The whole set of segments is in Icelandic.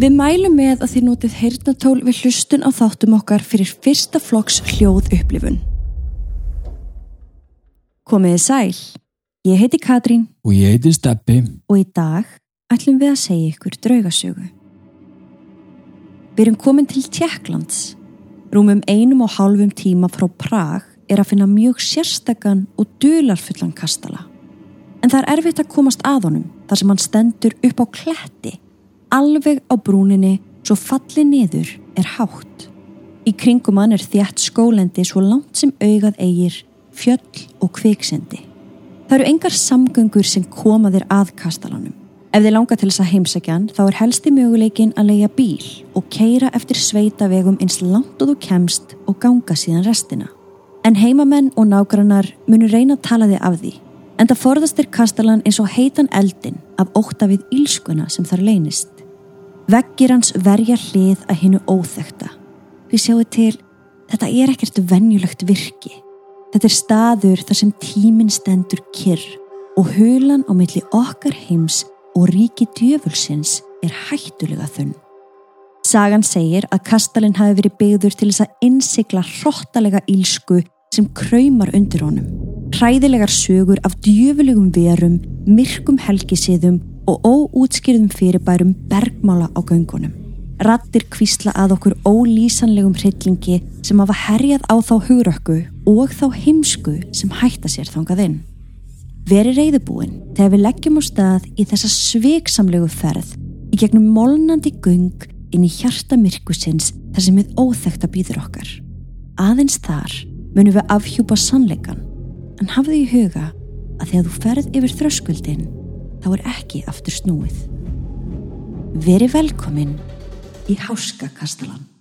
Við mælum með að þið notið heyrnatól við hlustun á þáttum okkar fyrir fyrsta flokks hljóð upplifun. Komiði sæl, ég heiti Katrín Og ég heiti Steppi. og í dag ætlum við að segja ykkur draugasögu. Við erum komin til Tjekklands. Rúmum einum og hálfum tíma frá Prag er að finna mjög sérstakann og dularfullan kastala. En það er erfitt að komast að honum þar sem hann stendur upp á kletti, alveg á brúninni svo falli niður er hátt. Í kringum hann er þjætt skólendi svo langt sem augað eigir, fjöll og kviksendi. Það eru engar samgöngur sem koma þér að kastalanum. Ef þið langar til þess að heimsækja hann þá er helsti möguleikin að leia bíl og keira eftir sveitavegum eins langt og þú kemst og ganga síðan restina. En heimamenn og nágrannar munur reyna að tala þið af því. En það forðast er kastalan eins og heitan eldin af óta við ílskuna sem þar leynist. Veggir hans verja hlið að hinnu óþekta. Við sjáum til, þetta er ekkert venjulegt virki. Þetta er staður þar sem tíminn stendur kyrr og hulan á milli okkar heims og ríki djöfulsins er hættulega þunn. Sagan segir að kastalinn hafi verið byggður til þess að innsikla hrottalega ílsku sem kraumar undir honum. Hræðilegar sögur af djöfulegum verum, myrkum helgisiðum og óútskýrðum fyrirbærum bergmála á göngunum. Rattir kvísla að okkur ólýsanlegum hryllingi sem hafa herjað á þá hugrökku og þá heimsku sem hætta sér þangað inn. Veri reyðubúin þegar við leggjum á stað í þessa sveiksamlegu ferð í gegnum molnandi gung inn í hjarta myrkusins þar sem við óþekta býður okkar. Aðeins þar munum við afhjúpa sannleikan en hafðu í huga að þegar þú ferð yfir þröskuldin þá er ekki aftur snúið. Veri velkomin í Háska Kastalan.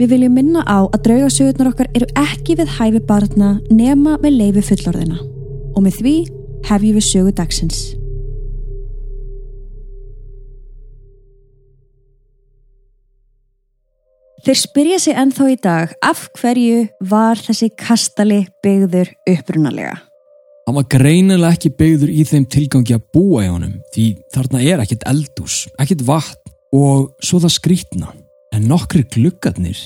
Við viljum minna á að draugasögurnar okkar eru ekki við hæfi barna nema með leifi fullorðina og með því hefjum við sögu dagsins. Þeir spyrja sig ennþá í dag af hverju var þessi kastali byggður upprunalega. Hann var greinilega ekki byggður í þeim tilgangi að búa í honum því þarna er ekkert eldús, ekkert vatn og svo það skrítna. En nokkri gluggarnir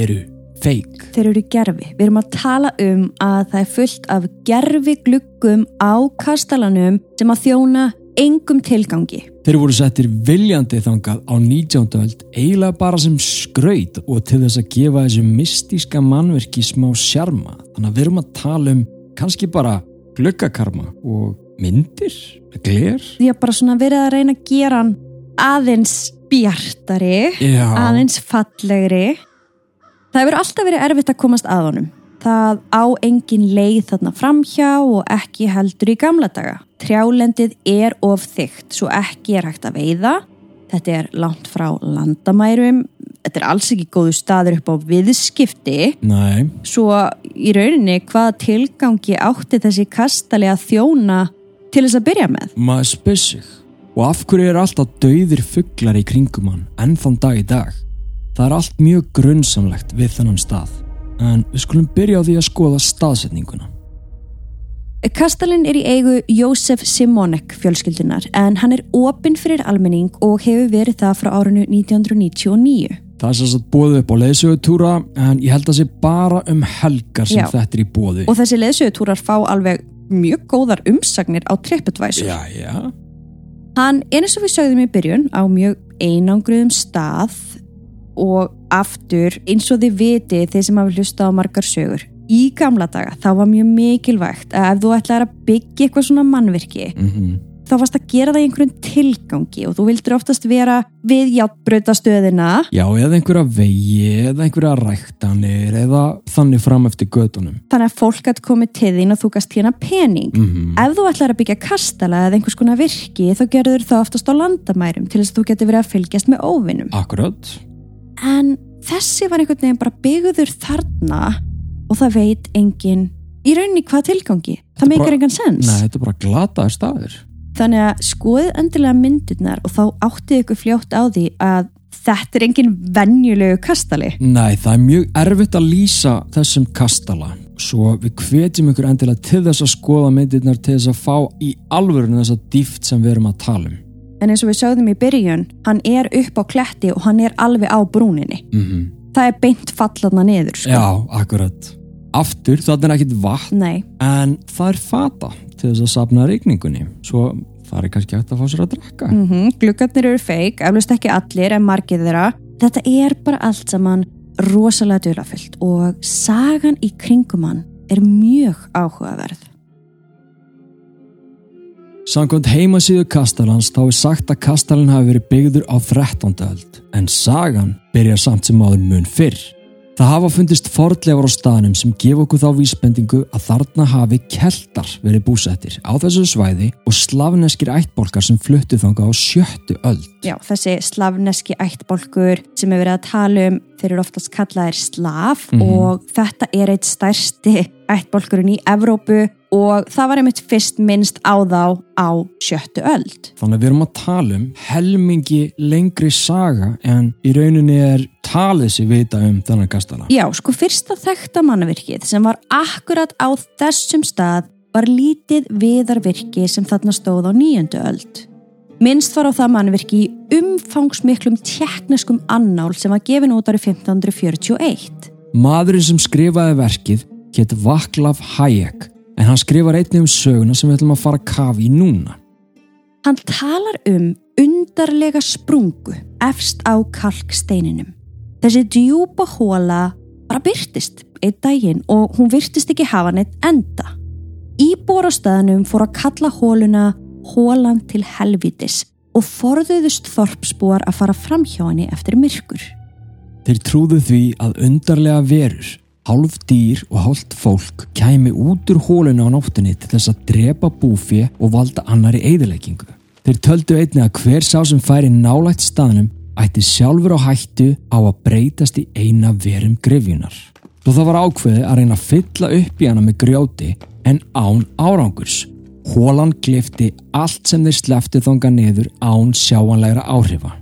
eru feik. Þeir eru gerfi. Við erum að tala um að það er fullt af gerfi gluggum á kastalanum sem að þjóna engum tilgangi. Þeir voru settir viljandi þangað á 19. öld eiginlega bara sem skraut og til þess að gefa þessu mystíska mannverki smá sjarma. Þannig að við erum að tala um kannski bara gluggakarma og myndir, gler. Því að bara svona verið að reyna að gera hann aðeins bjartari, Já. aðeins fallegri. Það hefur alltaf verið erfitt að komast að honum. Það á engin leið þarna framhjá og ekki heldur í gamla daga. Trjálendið er of þygt, svo ekki er hægt að veiða. Þetta er langt frá landamærum. Þetta er alls ekki góðu staður upp á viðskipti. Nei, Svo í rauninni hvaða tilgangi átti þessi kastali að þjóna til þess að byrja með? maður spyr sig. Og af hverju er alltaf dauðir fugglar í kringum hann enn þann dag í dag? Það er allt mjög grunnsamlegt við þennan stað. En við skulum byrja á því að skoða staðsetninguna. Kastalinn er í eigu Jósef Simonek fjölskyldunar en hann er opinn fyrir almenning og hefur verið það frá árinu 1999. Það er að bóðu upp á leiðsögutúra en ég held að sé bara um helgar sem Já. þetta er í bóði. Og þessi leðsögutúrar fá alveg mjög góðar umsagnir á TripAdvisor. Já, já. Hann eins og við sögðum í byrjun á mjög einangruðum stað og aftur eins og þið viti þeir sem hafa hlusta á margar sögur. Í gamla daga þá var mjög mikilvægt að ef þú ætlaðir að byggja eitthvað svona mannvirki Mm þá varst að gera það í einhverjum tilgangi og þú vildur oftast vera við játbröðastöðina Já, eða einhverja vegi, eða einhverja ræktanir, eða þannig fram eftir gödunum. þannig að fólk gæti komið til þín og þú gæst hérna pening Mm ef þú ætlar að byggja kastala eða einhvers konar virki þá gerður það oftast á landamærum til þess að þú getur verið að fylgjast með óvinnum Akkurat. en þessi var einhvern veginn bara byggður þarna og það veit engin í rauninni hvað tilgangi það meikar engan sens Nei, þetta er bara glataðir staðir. Þannig að skoðið endilega myndirnar og þá áttið ykkur fljótt á því að þetta er engin venjulegu kastali Nei, það er mjög erfitt að lýsa þessum kastala. Svo við hvetjum ykkur endilega til þess að skoða myndirnar til þess að fá í alvörinu þessa dýft sem við erum að tala um. en eins og við sögðum í byrjun hann er upp á kletti og hann er alveg á brúninni Mm það er beint fallatna niður sko. Já, akkurat. Aftur, það er ekkit vatn, Nei, en það er fata til þess að sapna rigningunni. Svo er kannski hægt að fá sér að drakka. mm gluggarnir eru feik, eflust ekki allir en margir þeirra. Þetta er bara allt saman rosalega dölafyllt og sagan í kringum hann er mjög áhugaverð. Samkvæmt heimasíðu Kastalans þá er sagt að Kastalin hafi verið byggður á 13. öld en sagan byrjar samt sem áður mun fyrr. Það hafa fundist fordlegar á staðnum sem gefa okkur þá vísbendingu að þarna hafi keltar verið búsettir á þessu svæði og slavneskir ættbólkar sem fluttu þanga á sjöttu öld. Já, þessi slavneski ættbólkur sem er verið að tala um þeir eru oftast kallaðir slav Mhm. og þetta er eitt stærsti ættbólkurinn í Evrópu og það var einmitt fyrst minnst á þá á sjöttu öld. Þannig að við erum að tala um helmingi lengri saga en í rauninni er talið sér vita um þennan Kastala. Já, sko fyrsta þekkta mannavirkið sem var akkurat á þessum stað var lítið viðarvirki sem þarna stóð á nýjöndu öld. Minnst var á það mannvirki í umfangsmiklum tjekkneskum annál sem var gefin út árið 1541. Maðurinn sem skrifaði verkið hétt Vaklav Hayek en hann skrifar einnig um söguna sem við ætlum að fara að kafa í núna. Hann talar um undarlega sprungu efst á kalksteininum. Þessi djúpa hóla bara byrtist einn daginn og hún virtist ekki hafa neitt enda. Íbúar á staðanum fór að kalla hóluna hólan til helvitis og forðuðust þorpsbúar að fara fram hjá henni eftir myrkur. Þeir trúðu því að undarlega verur, hálf dýr og hálft fólk kæmi út úr hóluna á nóttunni til þess að drepa búfi og valda annari eðileggingu. Þeir töldu einnig að hver sá sem færi nálægt staðnum ætti sjálfur á hættu á að breytast í eina verum grefjunar. Þó það var ákveði að reyna að fylla upp í hana með grjóti en án árangurs. Hólan glifti allt sem þeir slefti þonga niður án sjáanlegra áhrifa.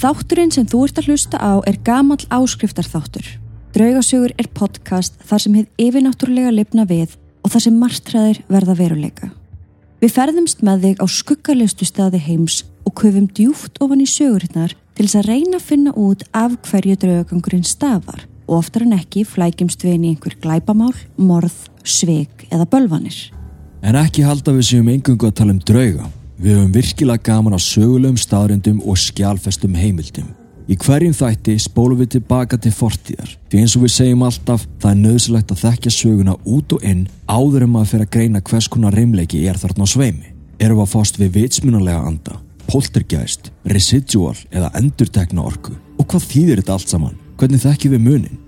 Þátturinn sem þú ert að hlusta á er gamall áskriftarþáttur. Draugasögur er podcast þar sem hefð yfirnáttúrulega lifna við og þar sem margtræðir verða veruleika. Við ferðumst með þig á skuggarlegustu staði heims og köfum djúft ofan í sögurinnar til þess að reyna að finna út af hverju draugagangurinn stafar og oftar en ekki flækjumst við inn í einhver glæpamál, morð, sveik eða bölvanir. En ekki halda við séum engungu að tala um drauga. Við höfum virkilega gaman á sögulegum staðrindum og skjálfestum heimildum. Í hverjum þætti spólum við tilbaka til fortíðar. Því eins og við segjum alltaf, það er nöðsilegt að þekkja söguna út og inn áður en maður fyrir að greina hvers konar reymleiki er þarna á sveimi. Erum við að fást við vitsmunalega anda, poltergeist, residual eða endurtekna orku? Og hvað þýðir þetta allt saman? Hvernig þekkjum við munin?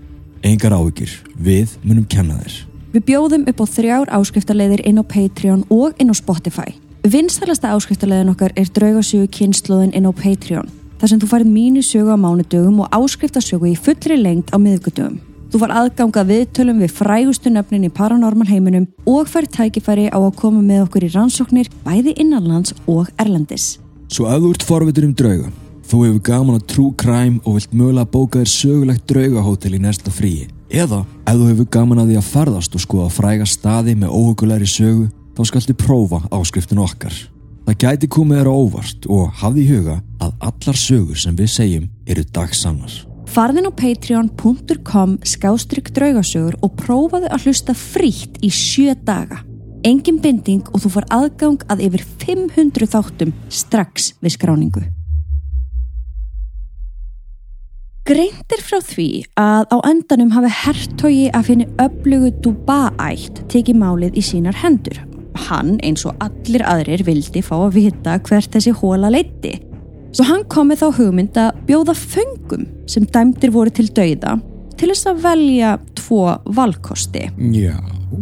Engar áhyggjur, við munum kenna þér. Við bjóðum upp á þrjár áskriftarleiðir inn á Patreon og inn á Spotify. Vinstælasta áskriftarleiðin okkar er draugasögu kynnslóðin inn á Patreon. Þar sem þú farið mínu sögu á mánudögum og áskriftarsögu í fullri lengt á miðgudögum. Þú far aðganga viðtölum við frægustu nöfnin í paranormal heiminum og fær tækifæri á að koma með okkur í rannsóknir bæði innanlands og erlendis. Svo ef þú ert forvitur um drauga, þú hefur gaman að true crime og vilt mögulega bóka þér sögulegt draugahótel í næsta fríi, eða ef þú hefur gaman að því að ferðast og skoða fræga staði með óhugulegri sögu, þá skaltu prófa áskriftinu okkar. Það gæti komið þér á óvart og hafði í huga að allar sögur sem við segjum eru dagsannar. Farðin á patreon.com skástrygg draugasögur og prófaðu að hlusta frítt í sjö daga. Engin binding og þú far aðgang að yfir 500 þáttum strax við skráningu. Greintir frá því að á endanum hafi hertogi að finni öflugu Duba-ætt tekið málið í sínar hendur. Hann, eins og allir aðrir, vildi fá að vita hvert þessi hóla leiti. Svo hann komið þá hugmynd að bjóða föngum sem dæmdir voru til dauða til þess að velja tvo valkosti. Já.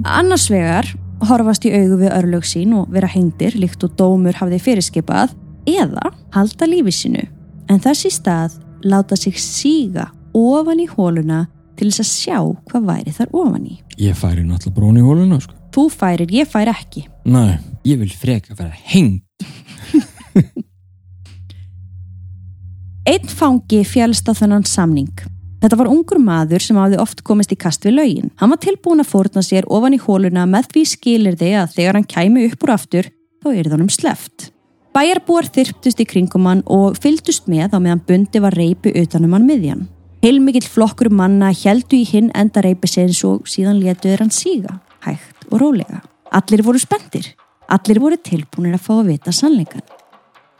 Annars vegar horfast í augu við örlög sín og vera hengdir líkt og dómur hafði fyrirskipað eða halda lífi sínu en þessi stað láta sig síga ofan í hóluna til þess að sjá hvað væri þar ofan í. Ég færi náttúrulega brón í hóluna, sko. Þú færir, ég fær ekki. Nei, ég vil freka að vera hengt. Einn fangi fjælst á þennan samning. Þetta var ungur maður sem hafði oft komist í kast við laugin. Hann var tilbúin að fórna sér ofan í hóluna með því skilir þig að þegar hann kæmi upp úr aftur, þá er það um sleft. Bæjarbúar þyrptust í kringum hann og fylgdust með á meðan bundi var reypi utanum hann miðjan. Heilmikill flokkur manna heldu í hinn enda reypi sérs og síðan letuður hann síga, hægt og rólega. Allir voru spendir. Allir voru tilbúinir að fá að vita sannleikan.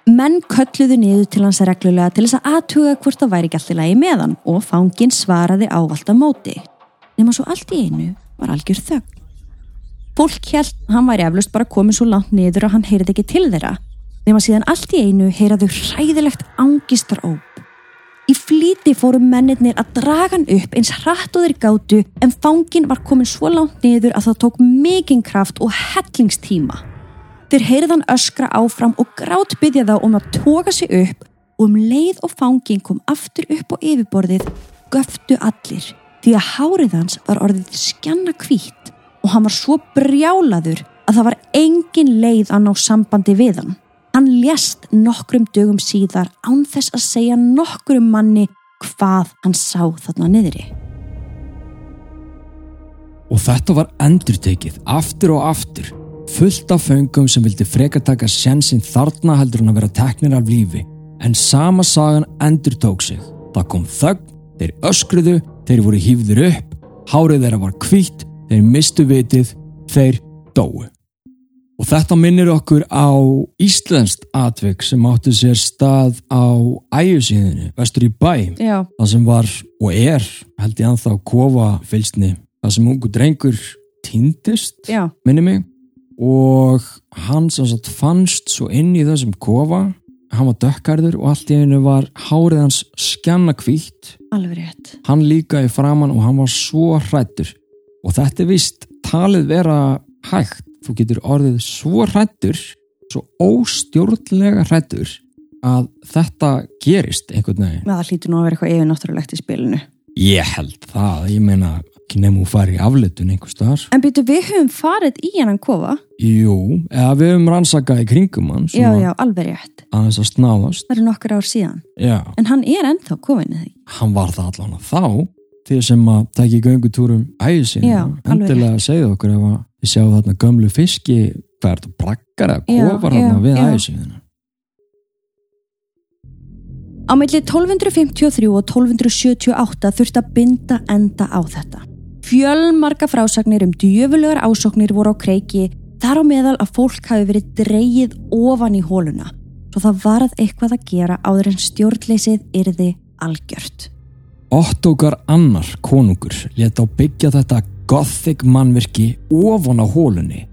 Menn kölluðu niður til hans reglulega til þess að aðtuga hvort það væri ekki allt í lagi með hann og fangin svaraði ávalt á móti. Nefnum svo allt í einu var algjör þögn. Fólk held hann væri eflust bara komið svo langt niður að hann heyrði ekki til þeirra. Nefnum síðan allt í einu heyraðu hræðilegt ángistar óp. Í flíti fóru mennirnir að draga hann upp eins hratt og þeir gátu en fangin var komin svo langt niður að það tók mikinn kraft og hellingstíma. Þeir heyrðan öskra áfram og grátt byggja þá um að toga sig upp og um leið og fangin kom aftur upp á yfirborðið göftu allir því að hárið hans var orðið skjanna kvít og hann var svo brjálaður að það var engin leið að ná sambandi við hann. Hann lést nokkrum dögum síðar án þess að segja nokkrum manni hvað hann sá þarna niðri. Og þetta var endurtekið, aftur og aftur fullt af föngum sem vildi freka taka sjansinn þarna heldur hann að vera teknir af lífi. En sama sagan endur tók sig. Það kom þögn, þeir öskruðu þeir voru hýfður upp hárið þeirra var kvítt, þeir mistu vitið þeir dói og þetta minnir okkur á Íslandst atvik sem áttu sér stað á æjusíðinu vestur í bæ. Já. það sem var og er held ég anþá kofa fylsni það sem ungu drengur týndist minni mig. Og hann sem sagt fannst svo inn í þessum kofa. Hann var dökkarður og allt í einu var hárið hans skjanna kvítt alveg rétt. Hann líka í framann og hann var svo hrættur og þetta er vist talið vera hægt þú getur orðið svo hrættur svo óstjórnlega hrættur að þetta gerist einhvern veginn það hlýtur nú að vera eitthvað yfirnáttúrulegt í spilinu ég held það, ég meina ekki nefnum að fara í afletun einhver staðar. En byrju, við höfum farið í hennan kofa? Jú, eða við höfum rannsakað í kringum hann. Já, já, alveg rétt. Aðeins að snáðast. Það eru nokkur ár síðan. Já. En hann er ennþá kofinnið því? Hann var það allan að þá, því sem að það ekki göngutúrum æðið sín. Já, alveg rétt. Við sjáum þarna gömlu fiski, hvað er þetta, brakkar eða kofar þarna við æðið síðan. Á melli 1253 og 1278 þurfti að binda enda á þetta. Fjölmarka frásagnir um djöfulegar ásóknir voru á kreiki þar á meðal að fólk hafi verið dreyið ofan í hóluna svo það varð eitthvað að gera áður en stjórnleysið yrði algjört. Óttókar annar konungur leta á byggja þetta gothic mannverki ofan á hólunni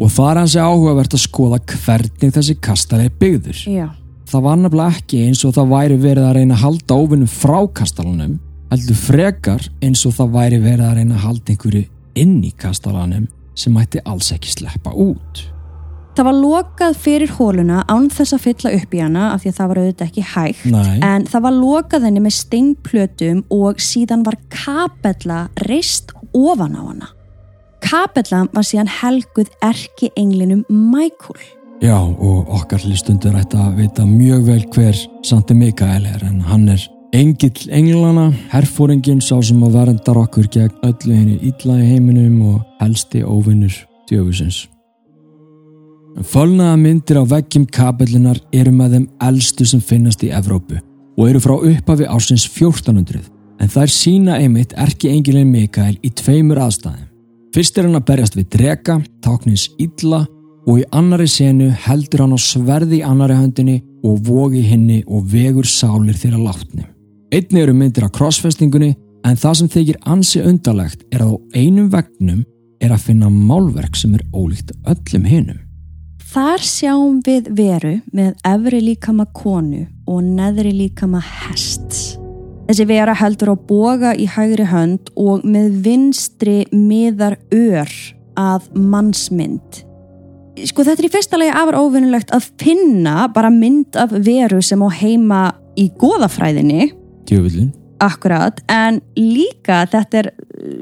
og það er hansi áhugavert að skoða hvernig þessi kastalegi byggður. Já. Það var nefnilega ekki eins og það væri verið að reyna að halda ofinnum frá kastalunum heldur frekar eins og það væri verið að reyna að halda einhverju inn í kastalanum sem mætti alls ekki sleppa út. Það var lokað fyrir hóluna án þess að fylla upp í hana af því að það var auðvitað ekki hægt Nei. en það var lokað henni með steinplötum og síðan var kapella reist ofan á hana. Kapella var síðan helguð erki englinum Michael. Já og okkar listundur ætti að vita mjög vel hver Santi Mikael er en hann er Engill englana, herfóringin sá sem að verndar okkur gegn öllu henni illa í heiminum og helsti óvinnur djöfusins. Fölnaða myndir á veggjum kapellunar eru með þeim eldstu sem finnast í Evrópu og eru frá upphafi ársins 1400 en þær sína einmitt erki engilin Mikael í tveimur aðstæðum. Fyrst er hann að berjast við drega, táknins illa og í annari senu heldur hann á sverði í annari höndinni og vogi henni og vegur sálir þeirra látni. Einni eru myndir af crossfestingunni en það sem þykir ansi undarlegt er að á einum vegnum er að finna málverk sem er ólíkt öllum hinum. Þar sjáum við veru með efri líkama konu og neðri líkama hest. Þessi vera heldur á boga í hægri hönd og með vinstri miðar ör að mannsmynd. Sko þetta er í fyrsta lagi afar óvinnulegt að finna bara mynd af veru sem á heima í goðafræðinni. Djöfullin. Akkurat, en líka þetta er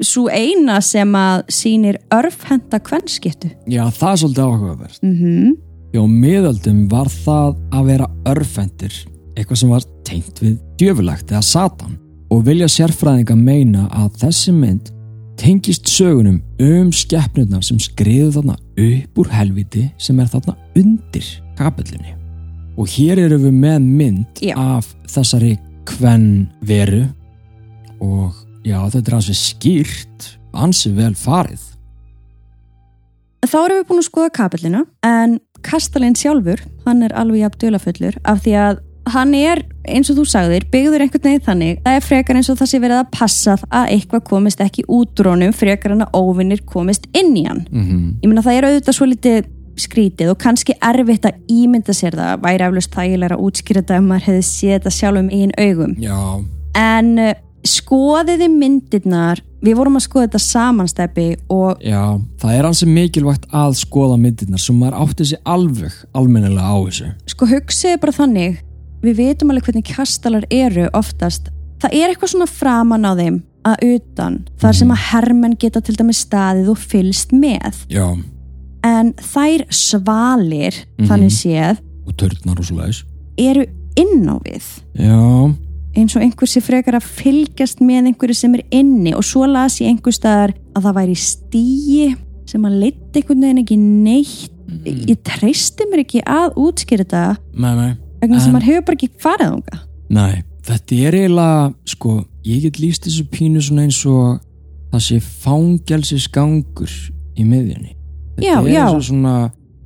svo eina sem að sýnir örfhenda kvennskiptu. Já, það er svolítið áhugavert. Mm -hmm. Já, miðaldum var það að vera örfendir, eitthvað sem var tengt við djöfulegt eða satan og vilja sérfræðinga meina að þessi mynd tengist sögunum um skeppnurnar sem skriðu þarna upp úr helviti sem er þarna undir kapellinni. Og hér eru við með mynd Já. af þessari kvenn veru og já, þetta er ansið skýrt, ansið vel farið. Þá erum við búin að skoða kapellina en Kastalinn sjálfur, hann er alveg jafn dulafullur af því að hann er, eins og þú sagðir, byggður einhvern veginn þannig það er frekar eins og það sé verið að passa að eitthvað komist ekki út rónum frekar en að óvinnir komist inn í hann. Mm -hmm. Ég meina það er auðvitað svo litið skrítið og kannski erfitt að ímynda sér það væri aflust þægilega að útskýra þetta ef maður hefði séð þetta sjálf um einn augum. Já, En uh, skoðiði myndirnar, við vorum að skoða þetta samansteppi og Já, það er ansið mikilvægt að skoða myndirnar sem maður átti sig alveg almennilega á þessu. sko hugsiði bara þannig við veitum alveg hvernig kastalar eru oftast, það er eitthvað svona framan á þeim að utan þar sem að hermenn geta til dæmis staðið og fylst með, Já, en þær svalir Mhm. þannig séð og törnar og leiðis. eru inn á við. Já, eins og einhver sé frekar að fylgjast með einhverju sem er inni og svo las ég einhver staðar að það væri stíi sem að leitt einhvern veginn ekki neitt. Ég treysti mér ekki að útskýra þetta. Nei, nei. Vegna sem maður hefur bara ekki farið ánga Nei, þetta er eiginlega, sko, ég get líst þessu pínu svona eins og það sé fangelsis gangur í miðjunni. Þetta Já, er já. eins og svona,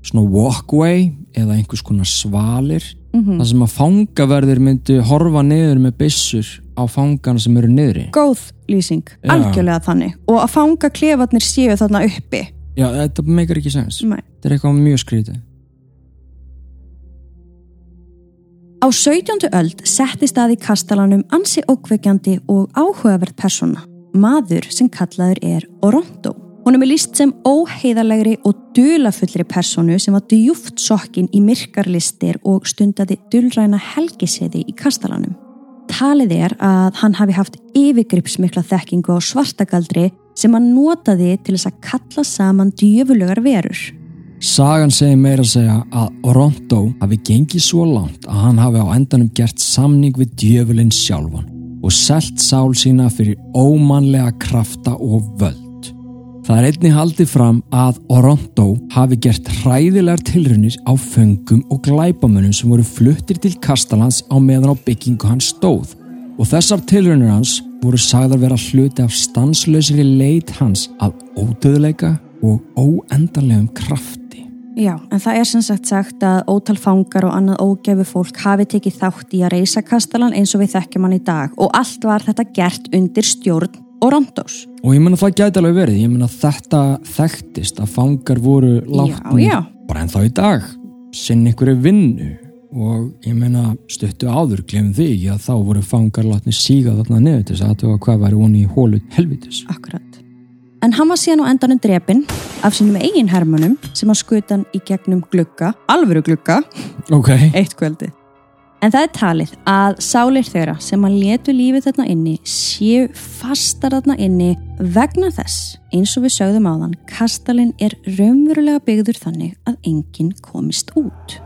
svona walkway eða einhvers konar svalir mm þar sem að fangaverðir myndu horfa niður með byssur á fangana sem eru niðri. góð lýsing, Já. algjörlega þannig og að fanga klefarnir séu þarna uppi Já, þetta meikar ekki sens. Nei. Þetta er eitthvað mjög skrítið. Á 17. öld settist að í kastalanum ansi ókveikjandi og áhugaverð persóna, maður sem kallaður er Orondo. Honum er líst sem óheiðalegri og dulafullri persónu sem var djúft sokkin í myrkarlistir og stundaði dulræna helgiseði í kastalanum. Talið er að hann hafi haft yfirgripsmikla þekkingu á svartagaldri sem hann notaði til þess að kalla saman djöfulugar verur. Sagan segir meira að segja að Orondo hafi gengið svo langt að hann hafi á endanum gert samning við djöfulinn sjálfan og selt sál sína fyrir ómanlega krafta og völd. Það er einni haldið fram að Orondo hafi gert hræðilegar tilrunir á föngum og glæpamunum sem voru fluttir til Kastalans á meðan á byggingu hans stóð og þessar tilrunir hans voru sagðar vera hluti af stanslausri leit hans af ódöðleika og óendanlegum krafti. Já, en það er sem sagt sagt að ótal fangar og annað ógæfu fólk hafi tekið þátt í að reysa kastalan eins og við þekkjum hann í dag og allt var þetta gert undir stjórn og rondós. Og ég menna það gæti alveg verið, ég menna þetta þekktist að fangar voru látnir já. bara ennþá í dag, sinn einhverju vinnu og ég menna stuttu áður, glemum því að þá voru fangar látnir síga þarna þess að aðtöfa hvað væri honi í hólu helvitis. Akkurat. En hann var síðan á endanum drepinn af sínum eigin hermunum sem að skuta hann í gegnum glugga, alvöru glugga, Ok. eitt kvöldi. En það er talið að sálir þeirra sem að letu lífið þarna inni séu fastar þarna inni vegna þess, eins og við sögðum áðan, kastalinn er raunverulega byggður þannig að enginn komist út.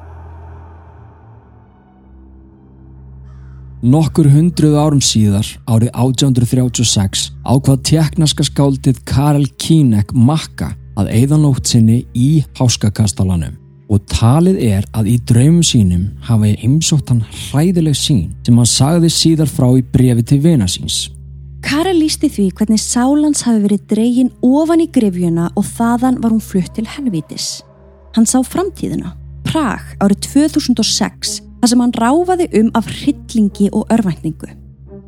Nokkur hundruð árum síðar, árið 1836, ákvað teknaska skáldið Karel Kínek makka að eigða nótt sinni í háskakastalanum og talið er að í draumum sínum hafi heimsótt hann hræðileg sín sem hann sagði síðar frá í brefi til vina síns. Karel lísti því hvernig sálans hafi verið dregin ofan í grifjuna og þaðan var hún flutt til helvítis. Hann sá framtíðina, Prag árið 2006, þar sem hann ráfaði um af hryllingi og örvæntingu.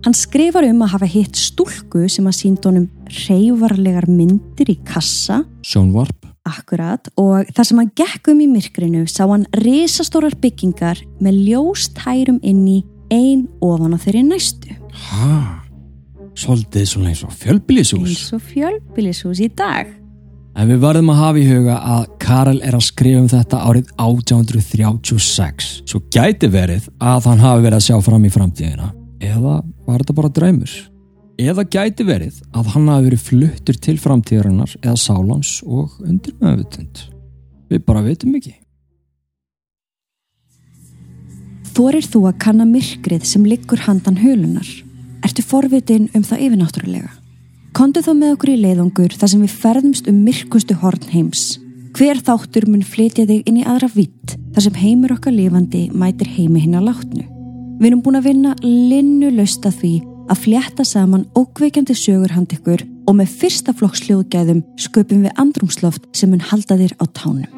Hann skrifar um að hafa hitt stúlku sem að sínd honum reyvarlegar myndir í kassa, Sjónvarp. akkurat, og þar sem hann gekk um í myrkrinu sá hann risastórar byggingar með ljóstærum inn í ein ofan á þeirri næstu. Hæ? Svolítið svona eins og fjölbýlishús. Eins og fjölbýlishús í dag. En við verðum að hafa í huga að Karel er að skrifa um þetta árið 1836. Svo gæti verið að hann hafi verið að sjá fram í framtíðina. Eða var þetta bara draumur? Eða gæti verið að hann hafi verið fluttur til framtíðarinnar eða sálans og undir meðvutund. Við bara veitum ekki. Þorir þú að kanna myrkrið sem liggur handan hölunar? Ertu forvitin um það yfirnáttúrulega? Kondu þá með okkur í leiðungur þar sem við ferðumst um myrkustu horn heims. Hver þáttur mun flytja þig inn í aðra vitt þar sem heimur okkar lifandi mætir heimi hinn að látnu. Við erum búin að vinna linnu lausta því að flétta saman ókveikjandi sögur hand ykkur og með fyrsta flokks hljóðgæðum sköpum við andrumsloft sem mun halda þér á tánum.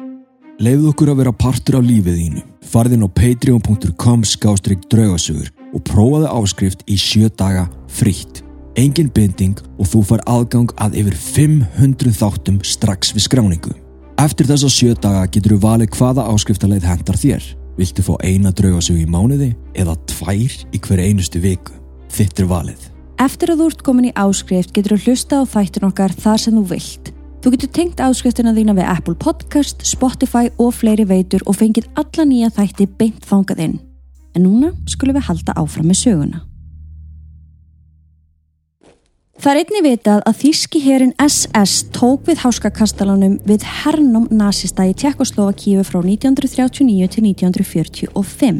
Leifðu okkur að vera partur af lífið þínu. Farðin á patreon.com skástrygg draugasögur og prófaðu áskrift í sjö daga frítt. Engin binding og þú far aðgang að yfir 500 þáttum strax við skráningu. Eftir þessa sjö daga getur þú valið hvaða áskriftarleið hendar þér. Viltu fá eina draugasögu í mánuði eða tvær í hver einustu viku? Þitt er valið. Eftir að þú ert komin í áskrift getur þú hlusta á þættin okkar þar sem þú vilt. Þú getur tengt áskriftina þína við Apple Podcast, Spotify og fleiri veitur og fengið alla nýja þætti beint þangað inn. En núna skulum við halda áfram með söguna. Það er einni vitað að þýski herin SS tók við háskakastalanum við hernum nazista í Tjekkoslovakíu frá 1939 til 1945.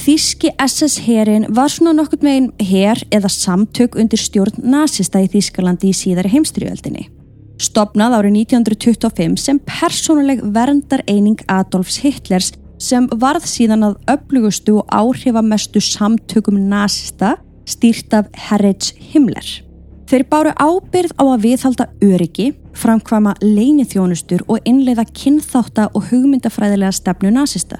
Þýski SS-herin var svona nokkurt megin her eða samtök undir stjórn nazista í Þýskalandi í síðari heimstriöldinni. Stopnað árið 1925 sem persónuleg verndar eining Adolfs Hitlers sem varð síðan að öflugustu og áhrifamestu samtökum nazista stýrt af Herrich Himmler. Þeir báru ábyrð á að viðhalda öryggi, framkvama leinithjónustur og innleiða kynþáta og hugmyndafræðilega stefnu nazista.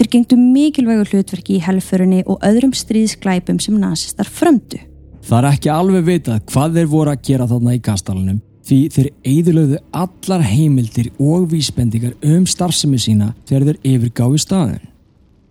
Þeir gengdu mikilvægu hlutverki í helfurunni og öðrum stríðsklæpum sem nazistar frömdu. Það er ekki alveg vitað hvað þeir voru að gera þarna í kastalunum því þeir eðilöðu allar heimildir og vísbendingar um starfsemi sína þegar þeir yfirgáðu staðin.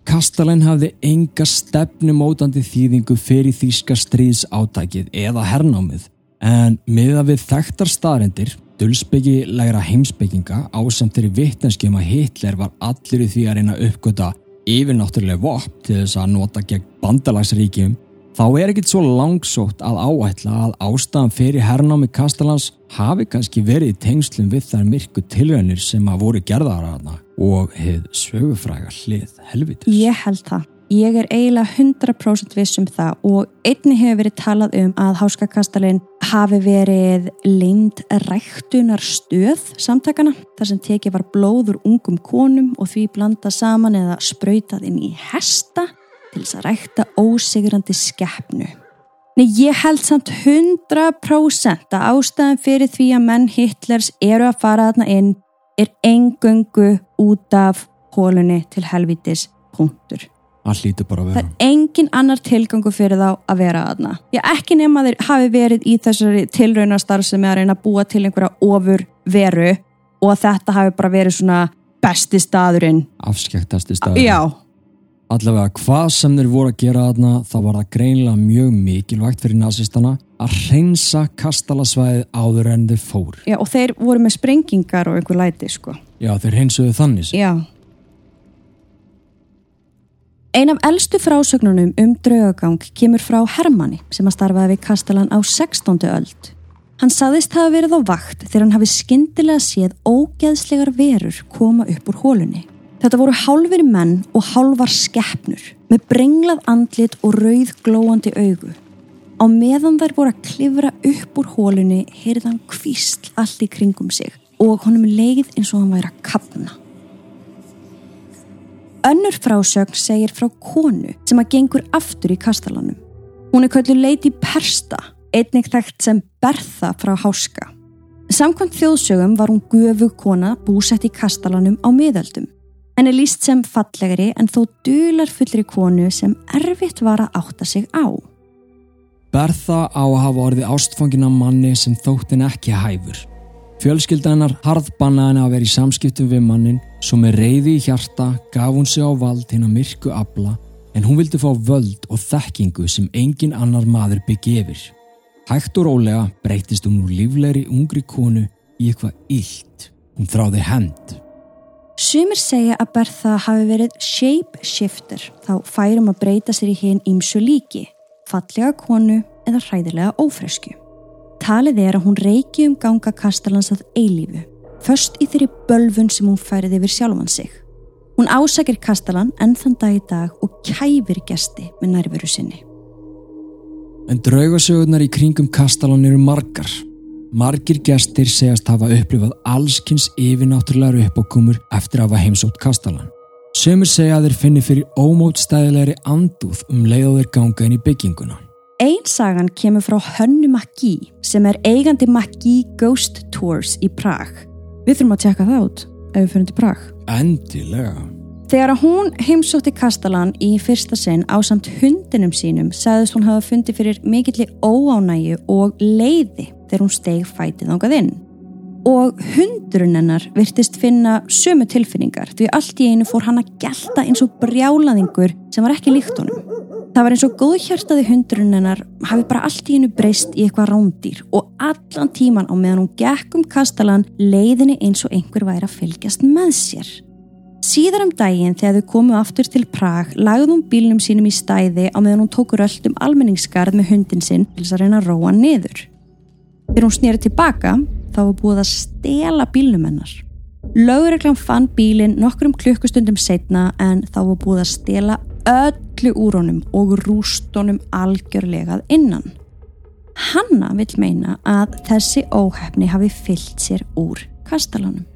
Kastalin hafði enga stefnumótandi þýðingu fyrir þýska stríðsátækið eða hernámið. En miða við þekktar staðrendir, dulsbyggilegra heimsbygginga ásamt þeirri vittneskjum að Hitler var allir í því að reyna að uppgöta yfirnáttúrulega vopn til þess að nota gegn bandalagsríkjum þá er ekkit svo langsótt að áætla að ástæðan fyrir hernámi Kastalans hafi kannski verið í tengslum við þær myrku tilrænir sem að voru gerðara hana og hefð sögufræga hlið helvitis. Ég held það. Ég er eiginlega 100% viss um það og einni hefur verið talað um að Háskakastalinn hafi verið leind ræktunar stöð samtakana þar sem tekið var blóður ungum konum og því blanda saman eða sprautað inn í hesta til þess að rækta ósigrandi skeppnu. Nei, ég held samt 100% að ástæðan fyrir því að menn Hitlers eru að fara þarna inn er engöngu út af hólunni til helvitis punktur. Það hlýtur bara að Það vera. er engin annar tilgangu fyrir þá að vera aðna. Ég ekki nema þeir hafi verið í þessari tilraunastar sem er að reyna að búa til einhverja ofur veru og þetta hafi bara verið svona besti staðurinn. Afskæktasti staður. Já, Allavega hvað sem þeir voru að gera þarna þá var það greinlega mjög mikilvægt fyrir nazistana að hreinsa kastalasvæðið áður en þeir fór. já, og þeir voru með sprengingar og einhver læti, sko. Já, þeir hreinsuðu þannig. séð. Já. Ein af eldstu frásögnunum um draugagang kemur frá Hermanni sem að starfaði við Kastalan á 16. öld. Hann saðist hafa verið á vakt þegar hann hafi skyndilega séð ógeðslegar verur koma upp úr hólunni. Þetta voru hálfur menn og hálfar skeppnur með brenglað andlit og rauð glóandi augu. Á meðan þær voru að klifra upp úr hólunni heyrði hann kvísl allt í kringum sig og honum leið eins og hann væri að kapna. Önnur frásögn segir frá konu sem að gengur aftur í kastalanum. Hún er köllu Lady Persta, einnig þekkt sem Bertha frá Háska. Samkvæmt þjóðsögum var hún gufu kona búsett í kastalanum á miðöldum. En er líst sem fallegri en þó dular fullri konu sem erfitt var að átta sig á. Bertha á að hafa orðið ástfangin af manni sem þóttin ekki hæfur. Fjölskyldanar harðbannaði henni að vera í samskiptum við mannin svo með reyði í hjarta gaf hún sig á vald hinn að myrku abla en hún vildi fá völd og þekkingu sem engin annar maður byggi yfir. Hægt og rólega breytist hún úr líflegri ungri konu í eitthvað illt. Hún þráði hend. Sumir segja að Bertha hafi verið shape shifter, þá færum að breyta sér í hinn ímsu líki, fallega konu eða hræðilega ófresku. Talið er að hún reiki um ganga Kastalans að eilífu, först í þeirri bölfun sem hún færið yfir sjálfan sig. Hún ásakir Kastalan enn þann dag í dag og kæfir gesti með nærveru sinni. En draugasögurnar í kringum Kastalan eru margar. Margir gestir segast hafa upplifað allskynns yfirnáttúrulegar uppákumur eftir að hafa heimsótt Kastalan. Sömur segja að þeir finni fyrir ómótstæðilegri andúð um leiðaður ganga inn í bygginguna. Einsagan kemur frá Hönnu Maggi sem er eigandi Maggi Ghost Tours í Prag. Við þurfum að tjekka það út ef við fyrir til Prag. Endilega. Þegar hún heimsótti Kastalan í fyrsta sinn á samt hundinum sínum sagðist hún hafa fundið fyrir mikilli óánægu og leiði þegar hún steg fætið ángað inn. Og hundurinn hennar virtist finna sömu tilfinningar því allt í einu fór hann að gelta eins og brjálaðingur sem var ekki líkt honum. Það var eins og góðhjartaði hundurinn hennar hafi bara allt í hennu breyst í eitthvað rándýr og allan tíman á meðan hún gekk um kastalan leiðinni eins og einhver væri að fylgjast með sér. Síðar um daginn þegar þau komu aftur til Prag lagði hún bílnum sínum í stæði á meðan hún tókur öll um almenningskarð með hundin sinn til þess að reyna að róa niður. Þegar hún snýri tilbaka þá var búið að stela bílnum hennar. Lauðurreglan fann bílinn nokkrum klukkustundum setna en þá var búið að stela öllu úr honum og rúst honum algjörlegað innan. Hanna vil meina að þessi óhefni hafi fyllt sér úr kastalanum.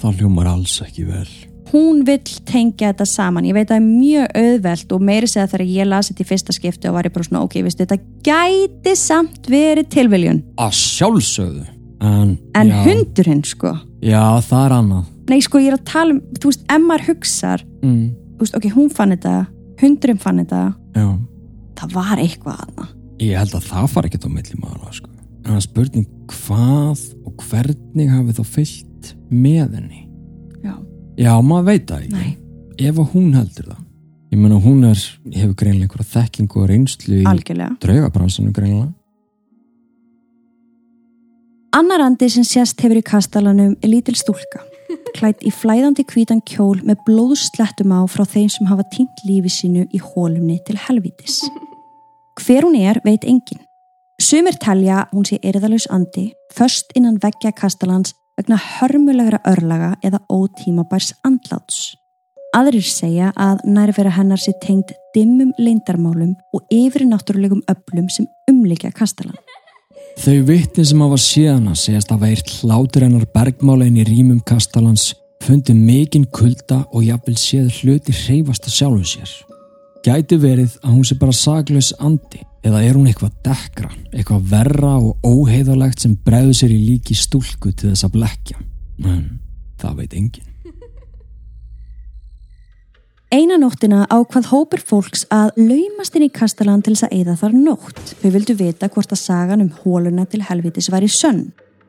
Það hljómar alls ekki vel. Hún vill tengja þetta saman. Ég veit að það er mjög auðvelt og meiri segja þegar ég lasi þetta í fyrsta skipti og var ég bara svona ok, viðstu, þetta gæti samt verið tilviljun. Að sjálfsögðu. En, En hundurinn sko. Já, það er annað. Nei sko ég er að tala um, þú veist, ef maður hugsar, Mm, þú veist, ok, hún fann þetta, hundurinn fann þetta, já. það var eitthvað aðna. Ég held að það far ekkert á milli mála, sko. En er spurning hvað og hvernig hafi þá fyllt með henni. Já. Já, maður veit það ekki. Nei, Ef að hún heldur það. Ég meina hún er, hefur greinlega einhverja þekkingu og reynslu í algjörlega. draugabransanum greinlega. Annar andi sem sést hefur í kastalanum er lítil stúlka, klætt í flæðandi hvítan kjól með blóðslettum á frá þeim sem hafa týnt lífi sínu í hólumni til helvítis. Hver hún er veit engin. Sumir telja hún sé erðalus andi, först innan veggja kastalans vegna hörmulegra örlaga eða ótímabærs andláts. Aðrir segja að nærvera hennar sé tengd dimmum leindarmálum og yfir náttúrulegum öflum sem umlikja kastalan. Þau vitni sem hafa síðana segast að vært hlátur hennar bergmála inn í rýmum kastalans fundi mikinn kulda og jafnvel séð hluti hreyfast að sjálfu sér. Gæti verið að hún sé bara saklaus andi eða er hún eitthvað dekkra, eitthvað verra og óheiðalegt sem bregður sér í líki stúlku til þess að blekja. En það veit enginn. Eina nóttina ákvað hópur fólks að laumast inn í kastalan til þess að eyða þar nótt. Þau vildu vita hvort að sagan um hóluna til helvitis væri sönn.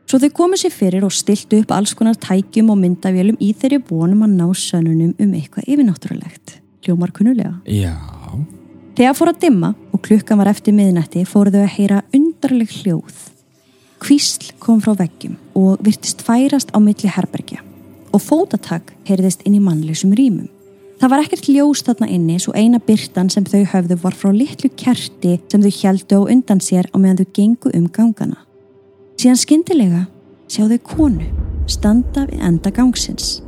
Svo þau komu sér fyrir og stiltu upp alls konar tækjum og myndavélum í þeirri vonum að ná sönnunum um eitthvað yfirnáttúrulegt. Hljómar kunnulega. Já, Þegar fór að dimma og klukkan var eftir miðnætti fóru þau að heyra undarleg hljóð. Kvísl kom frá veggjum og virtist færast á milli herbergja og fótatak heyrðist inn í mannleysum rýmum. Það var ekkert ljós þarna inni svo eina byrtan sem þau höfðu var frá litlu kerti sem þau heldu á undan sér á meðan þau gengu um gangana. Síðan skyndilega sjá þau konu standa við enda gangsins.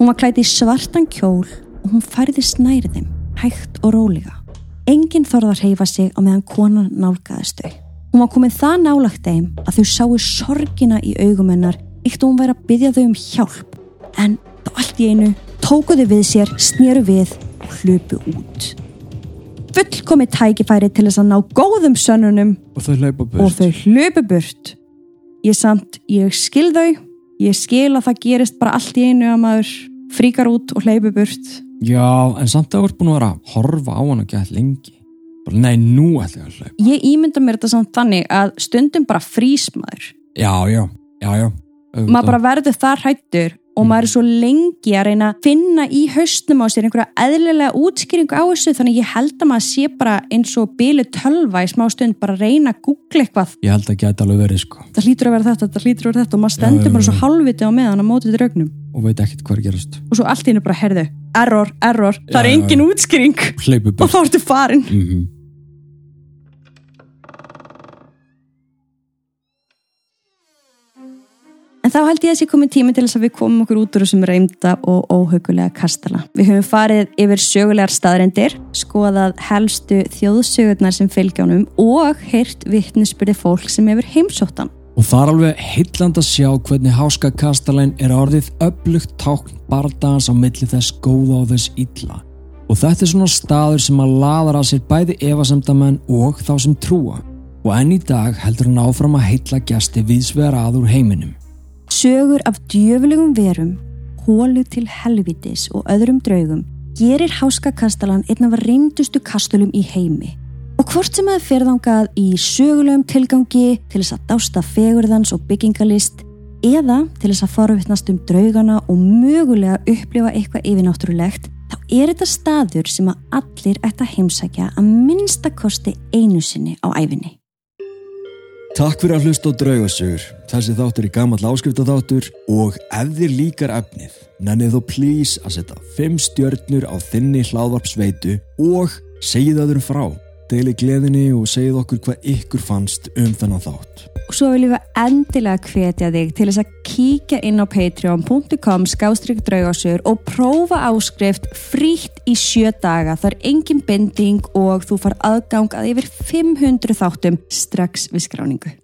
Hún var klætt í svartan kjól og hún færði snærið þeim, hægt og rólega. Enginn þorði að reyfa sig á meðan konan nálgaðist þau. Hún var komið það nálagt þeim að þau sáu sorgina í augum hennar eitt og hún væri að byggja þau um hjálp. En þá allt í einu tókuðu við sér, snýru við og hlupu út. Fullkomið tækifæri til þess að ná góðum sönnunum og þau hlaupa burt. og þau hlupu burt. Ég samt, ég skil þau, ég skil að það gerist bara allt í einu að maður fríkar út og hleypu burt. Já, en samt að þú ert búin að vera að horfa á hann og gett lengi. bara nei, nú ætla ég að hlaupa Ég ímynda mér þetta samt þannig að stundum bara frísmaður. já, já, já, já auðvitað. Maður bara verður þar hættur og maður er svo lengi að reyna að finna í hausnum á sér einhverja eðlilega útskýringu á þessu þannig ég held að maður sé bara eins og bílu tölva í smá stund bara að reyna að googla eitthvað. ég held að geta alveg verið sko. Það hlýtur að vera þetta, þetta hlýtur að vera þetta og maður stendur já, bara svo halvviti á meðan á mótið draugnum. Og veit ekkert hvað er að gerast. Og svo allt í hennu bara herðu, error, error, það er Já, já, engin útskýring. Og þá ertu farin. mm En þá held ég að sé komið tími til þess að við komum okkur út úr þessum reymda og óhaugulega kastala. Við höfum farið yfir sögulegar staðrendir, skoðað helstu þjóðsögurnar sem fylgjónum og heyrt vittnisspyrði fólk sem hefur heimsóttan. og það er alveg heilland að sjá hvernig háska kastalæn er orðið öflugt tákn bardagans á milli þess góða og þess illa og þetta er svona staður sem að laðar að sér bæði efasemdamenn og þá sem trúa og enn í dag heldur hann áfram að heilla gæsti viðsvegar að úr heiminum Sögur af djöfulegum verum, hólu til helvitis og öðrum draugum gerir háskakastalan einn af reyndustu kastulum í heimi. Og hvort sem að ferðangað í sögulegum tilgangi til þess að dásta fegurðans og byggingalist eða til þess að forvittnast um draugana og mögulega upplifa eitthvað yfirnáttúrulegt, þá er þetta staður sem að allir ætta heimsækja að minnstakosti einu sinni á æfinni. Takk fyrir að hlusta á draugasögur. Þessi þáttur er gammal áskriftaþáttur og ef þér líkar efnið, nennið þú please að setja 5 stjörnur á þinni hláðvarpsveitu og segið öðrum frá. Deili gleðinni og segið okkur hvað ykkur fannst um þennan þátt. Og svo viljum við endilega hvetja þig til þess að kíkja inn á patreon.com skástrík draugasögur og prófa áskrift frítt í sjö daga. Það er engin binding og þú far aðgang að yfir 500 þáttum strax við skráningu.